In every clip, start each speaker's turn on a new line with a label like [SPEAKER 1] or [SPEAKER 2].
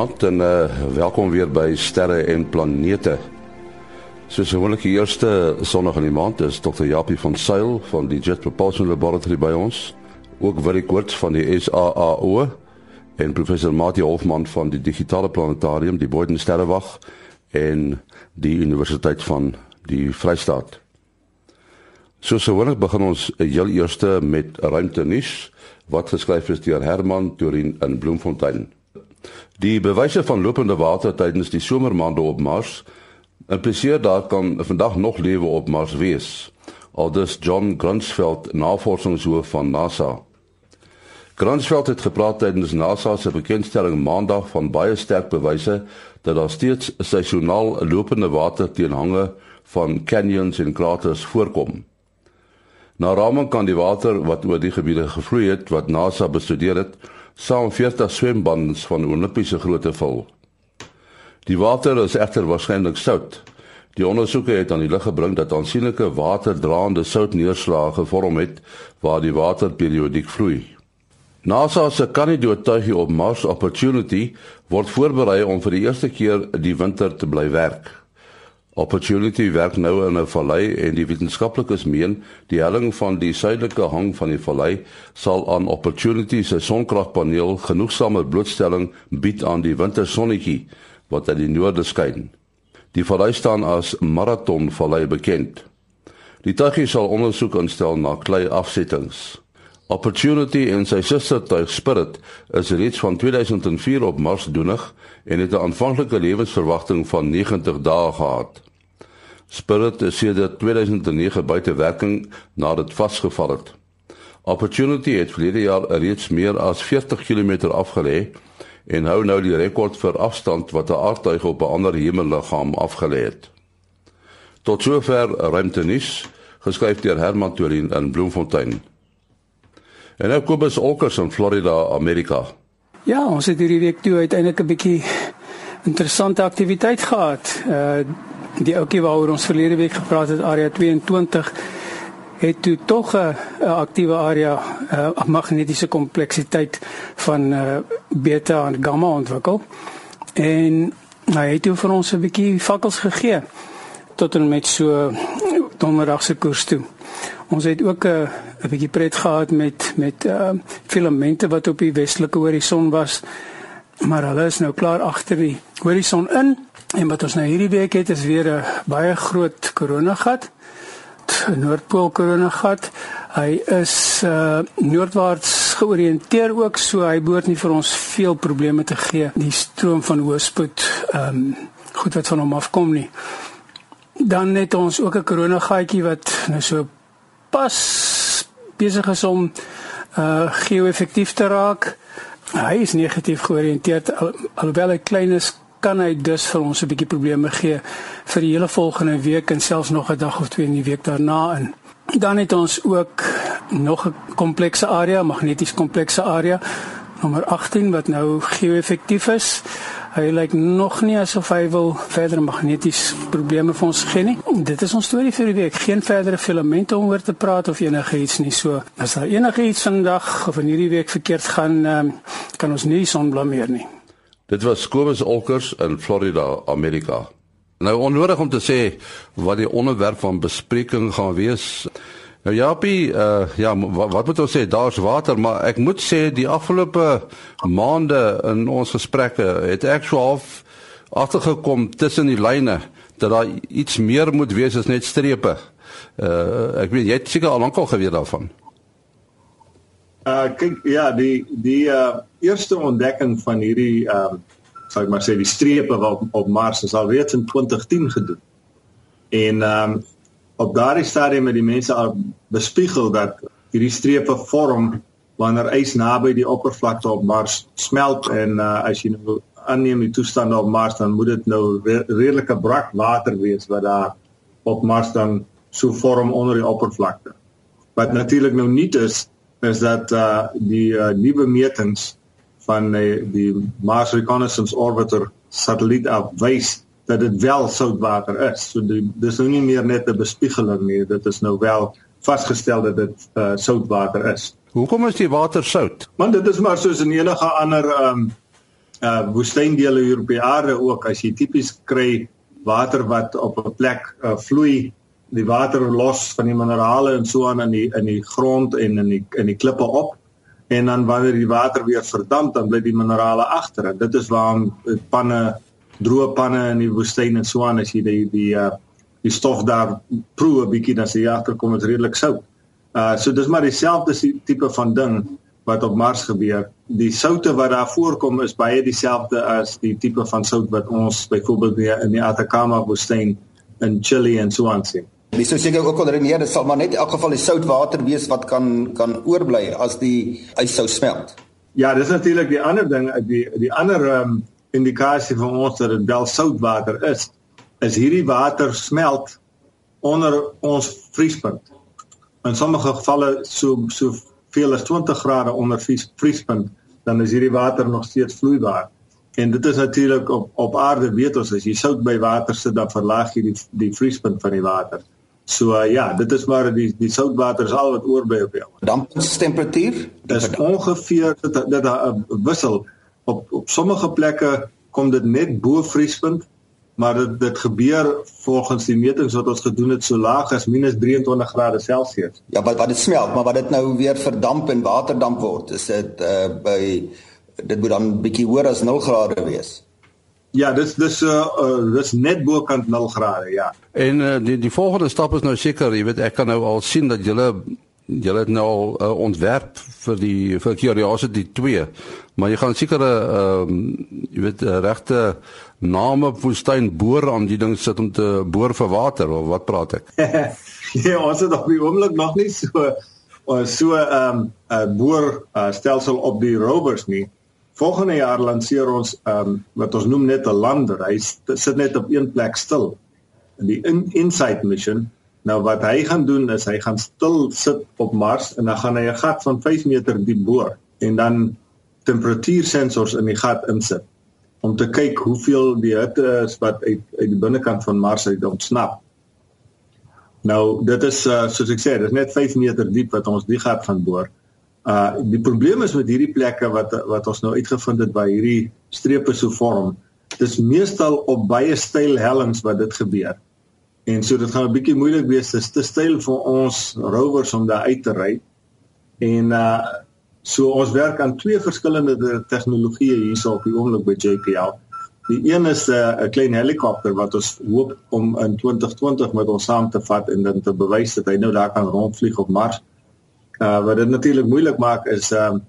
[SPEAKER 1] Goeienaand en uh, welkom weer by Sterre en Planete. Soos gewoonlik die eerste sonnig in die maand is Dr. Japie van Sail van die Jet Propulsion Laboratory by ons. Ook Willie Koorts van die SAAO en professor Mati Hofman van die Digitale Planetarium, die Boden Sterrewag en die Universiteit van die Vrystaat. Soos gewoonlik begin ons heel eerste met ruimte nuus wat geskryf is deur Herman Turin in Bloemfontein. Die bewyse van lopende water tydens die somermaande op Mars impliseer daar kan vandag nog lewe op Mars wees. Aldus John Grunsfeld, navorsingshoof van NASA. Grunsfeld het gepraat tydens NASA se bekendstelling Maandag van baie sterk bewyse dat daar steeds seisoonaal lopende water teen hange van canyons en kraters voorkom. Na raming kan die water wat oor die gebiede gevloei het wat NASA bestudeer het, saam 40 swembaddens van Olimpiese grootte vul. Die water is egter waarskynlik sout. Die ondersoeke het aan die lig gebring dat aansienlike waterdraande soutneerslae gevorm het waar die water periodiek vloei. NASA se kandidaatjie op Mars Opportunity word voorberei om vir die eerste keer die winter te bly werk. Opportunity werk nou in 'n vallei en die wetenskaplikes meen die helling van die suidelike hang van die vallei sal aan Opportunity se sonkragpaneel genoegsame blootstelling bied aan die wintersonnetjie wat uit die noorde skyn. Die vallei staan as Marathon Vallei bekend. Die tuig sal ondersoek instel na klei afsettings. Opportunity en sy sustertuig Spirit is reeds van 2004 op Mars doenig en het 'n aanvanklike lewensverwagting van 90 dae gehad. Spirit is sedert 2009 buite werking nadat vasgeval het. Opportunity het verlede jaar reeds meer as 40 km afgelê en hou nou die rekord vir afstand wat 'n aardtuig op 'n ander hemelliggaam afgelê het. Tot sover ruimtenis geskryf deur Herman Turin in Bloemfontein. En nou Kobus Olkers in Florida, Amerika.
[SPEAKER 2] Ja, ons het hierdie week toe uiteindelik 'n bietjie interessante aktiwiteit gehad. Uh die ouetjie waaroor ons verlede week gepraat het, area 22 het toe tog 'n aktiewe area uh, magnetiese kompleksiteit van uh, beta en gamma ontwikkel. En hy het toe vir ons 'n bietjie vakkels gegee tot en met so donderdag se koers toe. Ons het ook 'n uh, 'n bietjie pret gehad met met uh filamente wat op die westelike horison was. Maar hulle is nou klaar agter die horison in en wat ons nou hierdie week het is weer 'n baie groot koronagat. Noordpool koronagat. Hy is uh noordwaarts georiënteer ook so hy behoort nie vir ons veel probleme te gee. Die stroom van hoëspoed ehm um, goed wat van hom afkom nie. Dan het ons ook 'n koronagatjie wat nou so pas besig is om uh geo-effektief te raak. Hy is negatief georiënteerd al, alhoewel hy klein is kan hy dus vir ons 'n bietjie probleme gee vir die hele volgende week en selfs nog 'n dag of twee in die week daarna in. Dan het ons ook nog 'n komplekse area, magneties komplekse area nommer 18 wat nou geo-effektief is. Hy lyk nog nie asof hy wil verder magneties probleme vir ons gee nie. Dit is ons storie vir die week. Geen verdere filamente om oor te praat of enigiets nie. So, as daar enigiets vandag of in hierdie week verkeerd gaan, um, kan ons nie son blameer nie.
[SPEAKER 1] Dit was Kobus Olkers in Florida, Amerika. Nou onnodig om te sê wat die onderwerp van bespreking gaan wees. Nou Japie, uh ja, wat, moet ons sê? Daar's water, maar ek moet sê die afgelope maande in ons gesprekke het ek so half agtergekom tussen die lyne dat daar iets meer moet wees as net strepe. Uh ek weet jy het seker al lankal geweet daarvan.
[SPEAKER 3] Uh kyk ja, die die uh eerste ontdekking van hierdie ehm uh, sou ek maar sê die strepe wat op Mars is al reeds in 2010 gedoen. En ehm um, op daardie stadium het die mense al bespiegel dat hierdie strepe vorm wanneer ys naby die oppervlakte op Mars smelt en uh, as jy nou aanneem die toestande op Mars dan moet dit nou re redelike brak water wees wat daar op Mars dan so vorm onder die oppervlakte. Wat natuurlik nou nie is is dat uh, die uh, nuwe metings van die, die Mars Reconnaissance Orbiter satelliet afwys dat dit wel soutwater is. So die, dis nou nie meer net 'n bespiegeling nie, dit is nou wel vasgestel dat dit uh, soutwater is.
[SPEAKER 1] Hoekom is die water sout?
[SPEAKER 3] Want dit is maar soos in enige ander ehm um, uh woestyndele hier op die aarde ook as jy tipies kry water wat op 'n plek uh, vloei die water los van die minerale en so aan in die in die grond en in die in die klippe op en dan wanneer die water weer verdamp dan bly die minerale agter en dit is waarom panne droë panne in die woestyn en so aan as jy die die uh die stof daar proe 'n bietjie dan sê jy agterkom dit redelik sout. Uh so dis maar dieselfde tipe van ding wat op Mars gebeur. Die soutte wat daar voorkom is baie dieselfde as die tipe van sout wat ons byvoorbeeld in die Atacama woestyn in Chili en so aan sien.
[SPEAKER 4] Dis so seker ook redeneer, dit sal maar net in elk geval die soutwater wees wat kan kan oorbly as die ys sou smelt.
[SPEAKER 3] Ja, dis natuurlik die ander ding, die die ander um, indikasie vir ons dat dit wel soutwater is, is hierdie water smelt onder ons vriespunt. In sommige gevalle so so veel as 20 grade onder vries, vriespunt, dan is hierdie water nog steeds vloeibaar. En dit is natuurlik op op aarde weet ons as jy sout by water sit dan verlaag jy die die vriespunt van die water. So uh, ja, dit is maar die die soutwater is al wat oorbly op jou.
[SPEAKER 4] Dampingstemperatuur?
[SPEAKER 3] Dis ongeveer dit dit 'n wissel op op sommige plekke kom dit net bo vriespunt maar dit dit gebeur volgens die metings wat ons gedoen het so laag as minus 23 grade Celsius.
[SPEAKER 4] Ja, wat wat dit smelt, maar wat dit nou weer verdamp en waterdamp word, is dit uh by dit moet dan bietjie hoër as 0 grade wees.
[SPEAKER 3] Ja, dis dis uh, uh dis net bokant 0 grade, ja.
[SPEAKER 1] En uh, die die volgende stap is nou seker, jy weet ek kan nou al sien dat julle julle het nou al uh, ontwerp vir die vir Curiosity 2, maar jy gaan seker 'n uh, um, jy weet uh, regte name woestyn boor aan die ding sit om te boor vir water of wat praat ek?
[SPEAKER 3] nee, ons het op die oomblik nog nie so so 'n um, 'n boor uh, stelsel op die rovers nie. Volgende jaar lanseer ons um, wat ons noem net 'n lander. Hy sit net op een plek stil. Die in Insight mission Nou wat hy gaan doen is hy gaan stil sit op Mars en dan gaan hy 'n gat van 5 meter diep boor en dan temperatuursensors in die gat insit om te kyk hoeveel die hitte is wat uit uit die binnekant van Mars uit ontsnap. Nou dit is uh, soos ek sê, dit is net 5 meter diep wat ons die gat gaan boor. Uh die probleem is met hierdie plekke wat wat ons nou uitgevind het waar hierdie strepe so vorm, dis meestal op baie steil hellings wat dit gebeur. En so dit gaan 'n bietjie moeilik wees, dis te steil vir ons rovers om daar uit te ry. En uh So ons werk aan twee verskillende tegnologieë hierso op die oomblik by JPL. Die een is 'n uh, klein helikopter wat ons hoop om in 2020 met ons saam te vat en dan te bewys dat hy nou daar kan rondvlieg op Mars. Uh wat dit natuurlik moeilik maak is ehm uh,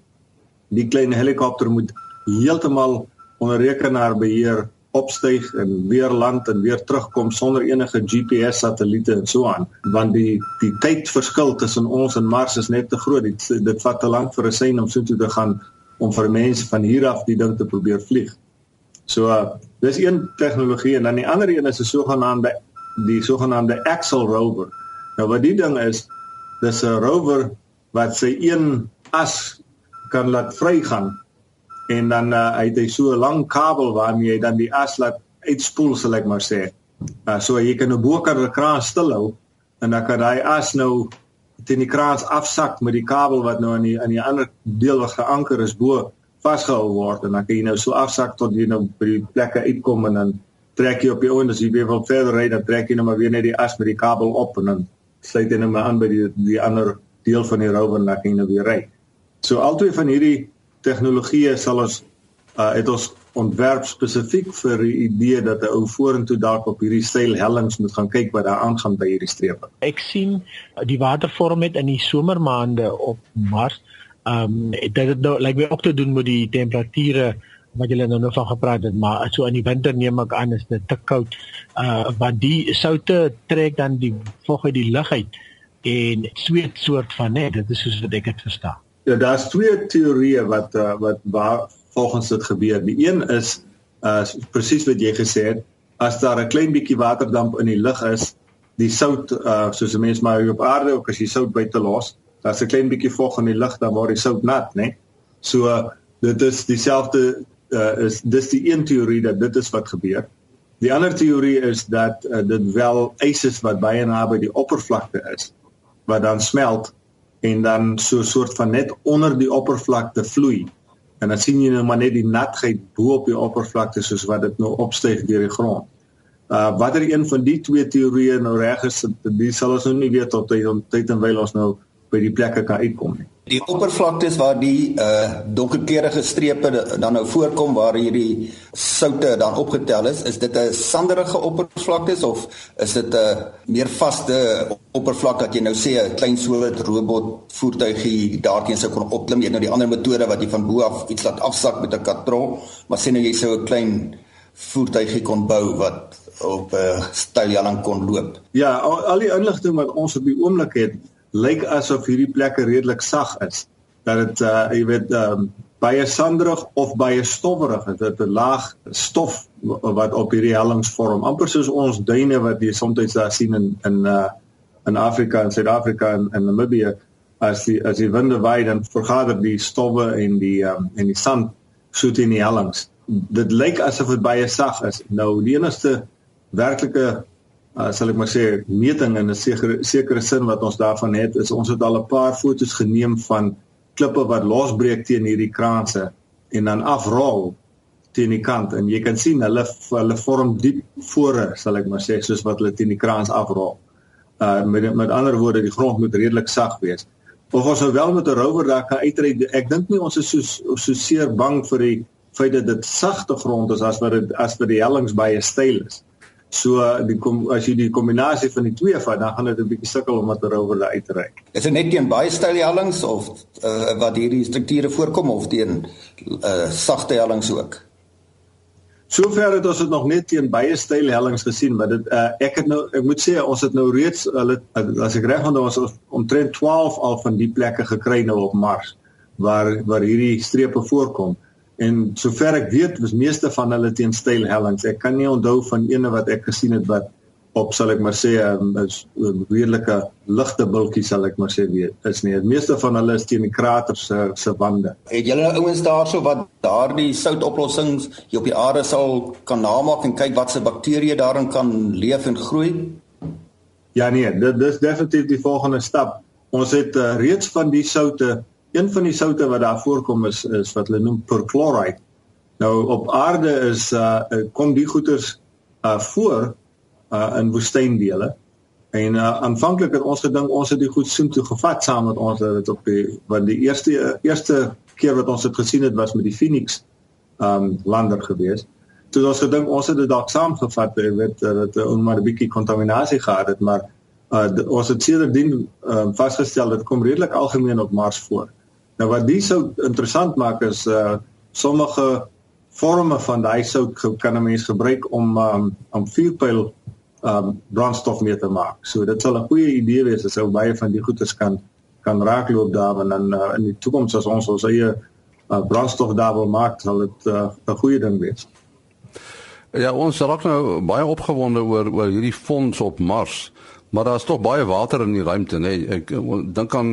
[SPEAKER 3] die klein helikopter moet heeltemal onder rekenaarbeheer opstyg en weer land en weer terugkom sonder enige GPS satelliete en so aan want die die tydverskil tussen ons en Mars is net te groot dit, dit vat te lank vir 'n sein om so toe te gaan om vir mense van hier af die ding te probeer vlieg. So uh, dis een tegnologie en dan die ander een is 'n sogenaamde die sogenaamde Axel rover. Nou wat die ding is, dis 'n rover wat sy een as kan laat vrygaan en dan uh, het hy so 'n lang kabel waarmee hy dan die as laat uitspoel sal ek maar sê. Uh, so jy kan 'n die kraan stilhou en dan kan hy as nou teen die kraan afsak met die kabel wat nou aan die aan die ander deel wat geanker is bo vasgehou word en dan kan jy nou so afsak tot jy nou by die plekke uitkom en dan trek jy op die oond as jy weer wil verder ry dan trek jy nou maar weer net die as met die kabel op en dan sluit jy nou maar aan by die die ander deel van die rover en dan kan jy nou weer ry. So albei van hierdie tegnologie sal ons uh, het ons ontwerp spesifiek vir die idee dat 'n ou vorentoe dalk op hierdie styl hellings moet gaan kyk wat daar aangaan by hierdie strepe.
[SPEAKER 5] Ek sien uh, die watervorm met in die somermaande op Mars. Ehm um, dit dit nou like my ook te doen met die temperature wat julle nou nou van gepraat het, maar so in die winter neem ek aan is dit te koud. Uh want die soutte trek dan die vog uit die lug uit en sweet soort van net, dit is soos wat ek dit verstaan.
[SPEAKER 3] Ja, daar's twee teorieë wat uh, wat waar volgens dit gebeur. Die een is uh presies wat jy gesê het, as daar 'n klein bietjie waterdamp in die lug is, die sout uh soos 'n mens maar op aarde ook as jy sout buite los, daar's 'n klein bietjie vog in die lug dan word die sout nat, né? So uh, dit is dieselfde uh is dis die een teorie dat dit is wat gebeur. Die ander teorie is dat uh, dit wel ys is wat baie naby die oppervlakte is wat dan smelt en dan so 'n soort van net onder die oppervlakte vloei En dan sien jy nou maar net die natheid bo op die oppervlakte soos wat dit nou opstyg deur die grond. Uh watter een van die twee teorieë nou reg is, dit sal ons nou nie weet tot tyd om tyd en wyl ons nou by die plekke kan uitkom nie.
[SPEAKER 4] Die oppervlaktes waar die uh donkerkleurige strepe dan nou voorkom waar hierdie soutte dan opgetel is, is dit 'n sanderige oppervlaktes of is dit 'n meer vaste oppervlak dat jy nou sê 'n klein soort robot voertuigie daarteen sou kon opklim? Jy nou die ander metode wat jy van bo af iets laat afsak met 'n katrol, maar sê nou jy sou 'n klein voertuigie kon bou wat op 'n uh, styljalang kon loop.
[SPEAKER 3] Ja, al, al die inligting wat ons op die oomblik het, lyk asof hierdie plekke redelik sag is. Dat dit uh jy weet um baie sanderig of baie stowwerig is. Dit 'n laag stof wat op hierdie hellings vorm. amper soos ons duine wat jy soms daar sien in in uh in Afrika en Suid-Afrika en in Namibië as die as die winde waai dan vergader die stowwe en die um en die sand soet in die hellings. Dit lyk asof dit baie sag is. Nou die enigste werklike uh, sal ek maar sê meting in 'n sekere sekere sin wat ons daarvan het is ons het al 'n paar fotos geneem van klippe wat losbreek teen hierdie kraanse en dan afrol teen die kant en jy kan sien hulle hulle vorm diep fore sal ek maar sê soos wat hulle teen die kraans afrol. Uh met met ander woorde die grond moet redelik sag wees. Of ons nou wel met 'n rower daar kan uitry ek dink nie ons is so so seer bang vir die feit dat dit sagte grond is as wat dit as vir die hellings baie styl is. So die kom as jy die kombinasie van die twee vat, dan gaan dit 'n bietjie sukkel om wat rower daar uit te ry.
[SPEAKER 4] Is dit net teen baie styl hellings of uh, wat hierdie strukture voorkom of teen uh, sagte hellings ook?
[SPEAKER 3] Sover het ons dit nog net teen baie styl hellings gesien, maar dit uh, ek het nou ek moet sê ons het nou reeds hulle as ek reg onthou ons omtrent 12 al van die plekke gekry nou op Mars waar waar hierdie strepe voorkom. En sover ek weet, was meeste van hulle teen styl hellings. Ek kan nie onthou van ene wat ek gesien het wat op sal ek maar sê 'n um, um, redelike ligte bultjie sal ek maar sê weet. Is nie. Die meeste van hulle is teen die krater se se wande.
[SPEAKER 4] Het julle ouens daarso wat daardie soutoplossings hier op die aarde sal kan namaak en kyk wat se bakterieë daarin kan leef en groei?
[SPEAKER 3] Ja nee, dit dis definitief die volgende stap. Ons het uh, reeds van die soutte Een van die soutte wat daar voorkom is is wat hulle noem perchloride. Nou op aarde is uh kom die goeters uh voor uh in woestyndele. En uh aanvanklik het ons gedink ons het die goed soem toe gevat saam met ons dit op die want die eerste eerste keer wat ons dit gesien het was met die Phoenix um lander gewees. Toe ons gedink ons het dit dalk saamgevat, jy weet dat uh, ons maar 'n bietjie kontaminasie gehad het, maar uh ons het sedertdien uh, vasgestel dit kom redelik algemeen op Mars voor. Nou wat die sou interessant maak is uh sommige forme van daai sout kan 'n mens gebruik om um om vuurpyl um brandstof mee te maak. So dit sal 'n goeie idee wees as ou baie van die goeders kan kan raakloop daar en dan uh, in die toekoms as ons ons eie uh, brandstof daar wil maak, sal dit 'n uh, goeie ding wees.
[SPEAKER 1] Ja, ons raak nou baie opgewonde oor oor hierdie fonds op Mars. Maar daar's tog baie water in die ruimte, nê. Nee. Ek dink aan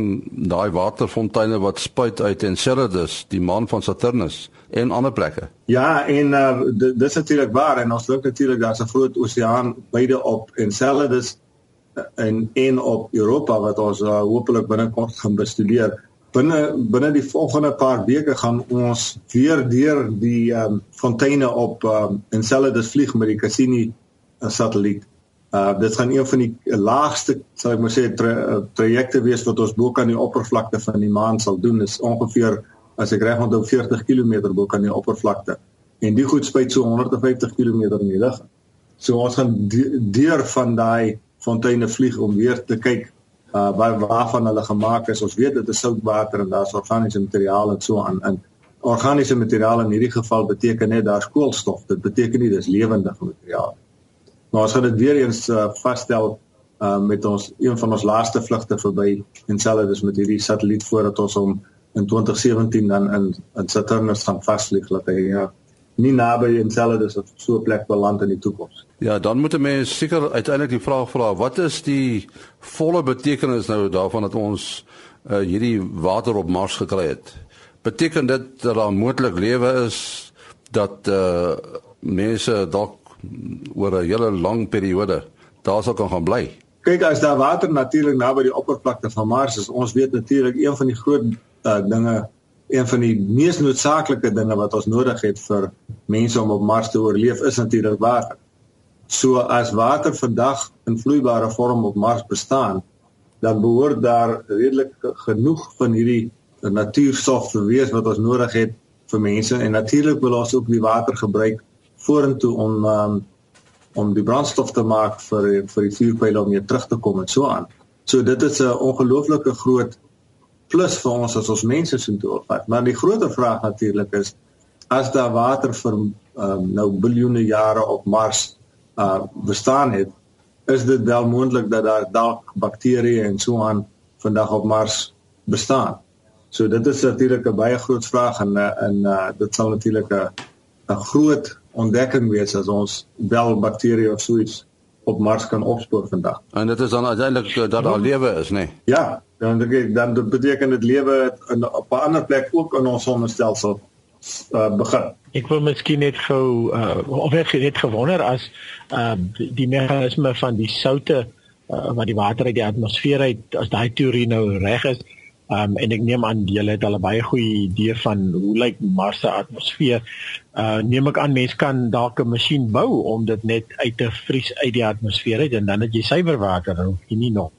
[SPEAKER 1] daai waterfonteine wat spuit uit Enceladus, die maan van Saturnus en ander plekke.
[SPEAKER 3] Ja, en uh, dis natuurlik waar en ons loop natuurlik daar's 'n groot oseaan beide op Enceladus uh, en en op Europa wat ons uh, hopelik binnekort gaan bestudeer. Binne binne die volgende paar weke gaan ons weer deur die um, fonteine op um, Enceladus vlieg met die Cassini satelliet. Uh dit gaan een van die laagste, sal ek maar sê, tra uh, trajecte wees wat ons bo kan die oppervlakte van die maan sal doen. Is ongeveer as ek reg onthou 40 km bo kan die oppervlakte. En die goed spuit so 150 km in die lug. So ons gaan deur van daai fonteine vlieg om weer te kyk uh waar waarvan hulle gemaak is. Ons weet dit is soutwater en daar's organiese materiaal en so aan in organiese materiaal in hierdie geval beteken net daar's koolstof. Dit beteken nie dis lewendige materiaal nie. Maar ons gaan dit weer eens uh, vasstel uh, met ons een van ons laaste vlugte verby en selfs dus met hierdie satelliet voordat ons hom in 2017 dan in in Saturnus gaan vaslig laat hy ja nie naby Enceladus of so 'n plek beland in die toekoms.
[SPEAKER 1] Ja, dan moet 'n mens seker uiteindelik die vraag vra, wat is die volle betekenis nou daarvan dat ons uh, hierdie water op Mars gekry het? Beteken dit dat daar moontlik lewe is dat uh, mense dalk oor 'n hele lang periode daar sou kan gaan bly.
[SPEAKER 3] Kyk, as daar water natuurlik naby die oppervlakte van Mars is, ons weet natuurlik een van die groot uh, dinge een van die mees noodsaaklike dinge wat ons nodig het vir mense om op Mars te oorleef is natuurlik water. So as water vandag in vloeibare vorm op Mars bestaan, dan behoort daar redelik genoeg van hierdie natuurstof te wees wat ons nodig het vir mense en natuurlik wil ons ook die water gebruik vorentoe om um, om die brandstof te maak vir vir die vuurpyle om weer terug te kom en so aan. So dit is 'n ongelooflike groot plus vir ons as ons mense so toe opvat. Maar die groter vraag natuurlik is as daar water vir um, nou biljoene jare op Mars uh bestaan het, is dit wel moontlik dat daar dalk bakterieë en so aan vandag op Mars bestaan. So dit is natuurlik 'n baie groot vraag en en uh, dit sal natuurlik 'n 'n groot ontdekking wees as ons wel bakterieë of so iets op Mars kan opspoor vandag.
[SPEAKER 1] En dit is dan uiteindelik dat daar lewe is, nê? Nee?
[SPEAKER 3] Ja, dan dan beteken dit lewe in op 'n ander plek ook in ons sonnestelsel uh, begin.
[SPEAKER 5] Ek wil miskien net gou uh, of ek net gewonder as uh, die, die meganisme van die soutte uh, wat die water uit die atmosfeer uit as daai teorie nou reg is Um, en ek neem aan julle het al 'n baie goeie idee van hoe lyk Mars se atmosfeer. Uh neem ek aan mense kan dalk 'n masjien bou om dit net uit te vries uit die atmosfeer uit en dan het jy suiwer water hoef jy nie nog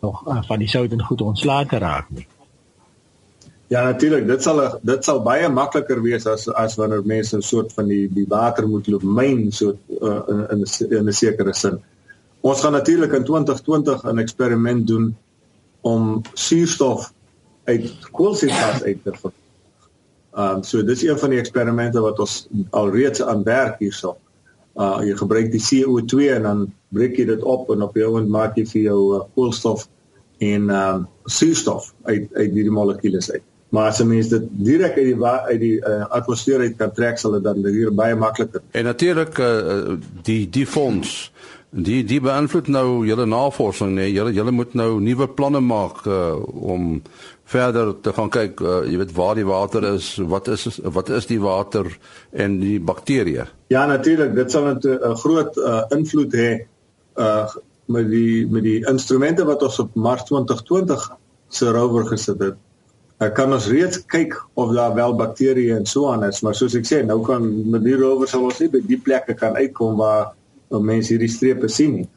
[SPEAKER 5] nog uh, van die sout en goed ontslae te raak nie.
[SPEAKER 3] Ja natuurlik, dit sal dit sal baie makliker wees as as wanneer mense 'n soort van die die water moet loop myn so uh, in in 'n sekere sin. Ons gaan natuurlik in 2020 'n eksperiment doen om suurstof uit koolstofgas uit te verkry. Um so dis een van die eksperimente wat ons alreeds aan werk hierso. Uh jy gebruik die CO2 en dan breek jy dit op en op jou end maak jy vir jou uh, koolstof en um suurstof uit uit hierdie molekules uit. Maar as 'n mens dit direk uit die uit die uh, atmosfeer uit kan trek, sal dit dan hier baie makliker.
[SPEAKER 1] En natuurlik uh, die die fonds Die die beïnvloed nou julle navorsing nê. Nee. Julle julle moet nou nuwe planne maak uh, om verder te gaan kyk, uh, jy weet waar die water is, wat is wat is die water en die bakterieë.
[SPEAKER 3] Ja, natuurlik, dit sal 'n groot uh, invloed hê uh met die met die instrumente wat ons op Mars 2020 se rover gesit het. Ek kan ons reeds kyk of daar wel bakterieë en so aan is, maar soos ek sê, nou kan met die rover sal ons nie by die plekke kan uitkom waar om mense hierdie strepe sien nie.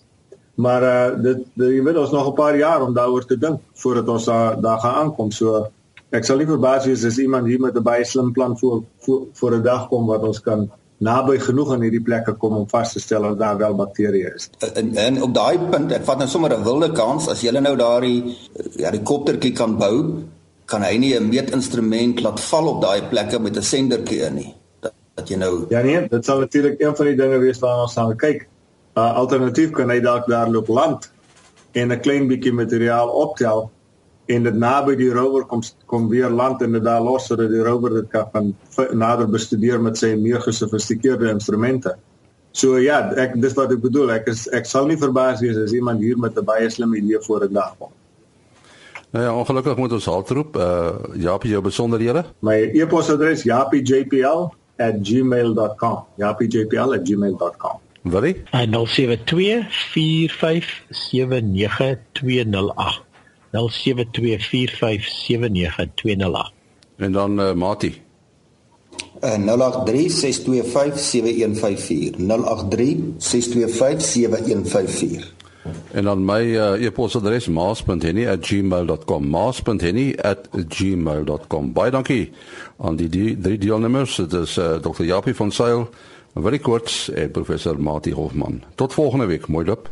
[SPEAKER 3] Maar uh dit, dit jy weet ons nog 'n paar jaar om daaroor te dink voordat ons daar daar gaan aankom. So ek sal nie verbaas wees as iemand hier met 'n baie slim plan voor voor voor 'n dag kom wat ons kan naby genoeg aan hierdie plekke kom om vas te stel of daar wel bakterieë is.
[SPEAKER 4] En, en op daai punt, ek vat nou sommer 'n wilde kans as jy nou daardie helikoptertjie kan bou, kan hy nie 'n meetinstrument laat val op daai plekke met 'n sendertjie in nie dat jy nou
[SPEAKER 3] Ja nee, dit sal natuurlik een van die dinge wees waarna ons gaan kyk. Uh alternatief kan hy dalk daar loop land en 'n klein bietjie materiaal optel en dit naby die rover kom kom weer land en dit daar los sodat die rover dit kan van nader bestudeer met sy meer gesofistikeerde instrumente. So ja, ek dis wat ek bedoel. Ek is ek sal nie verbaas wees as iemand hier met 'n baie slim idee voor 'n dag kom.
[SPEAKER 1] Nou ja, ongelukkig moet ons haltroep. Uh Japie, jou besonderhede?
[SPEAKER 3] My e-posadres japiejpl @gmail.com. Ja, pjpl@gmail.com.
[SPEAKER 1] Wat is?
[SPEAKER 5] 0724579208. 0724579208.
[SPEAKER 1] En dan uh, Mati.
[SPEAKER 4] Uh, 0836257154. 0836257154.
[SPEAKER 1] En dan my uh, e-posadres maas.henny@gmail.com. maas.henny@gmail.com. Baie dankie aan die, die drie deelnemers. Dit is uh, Dr. Japie van Sail, Willie Koorts en professor Mati Hofman. Tot volgende week. Mooi loop.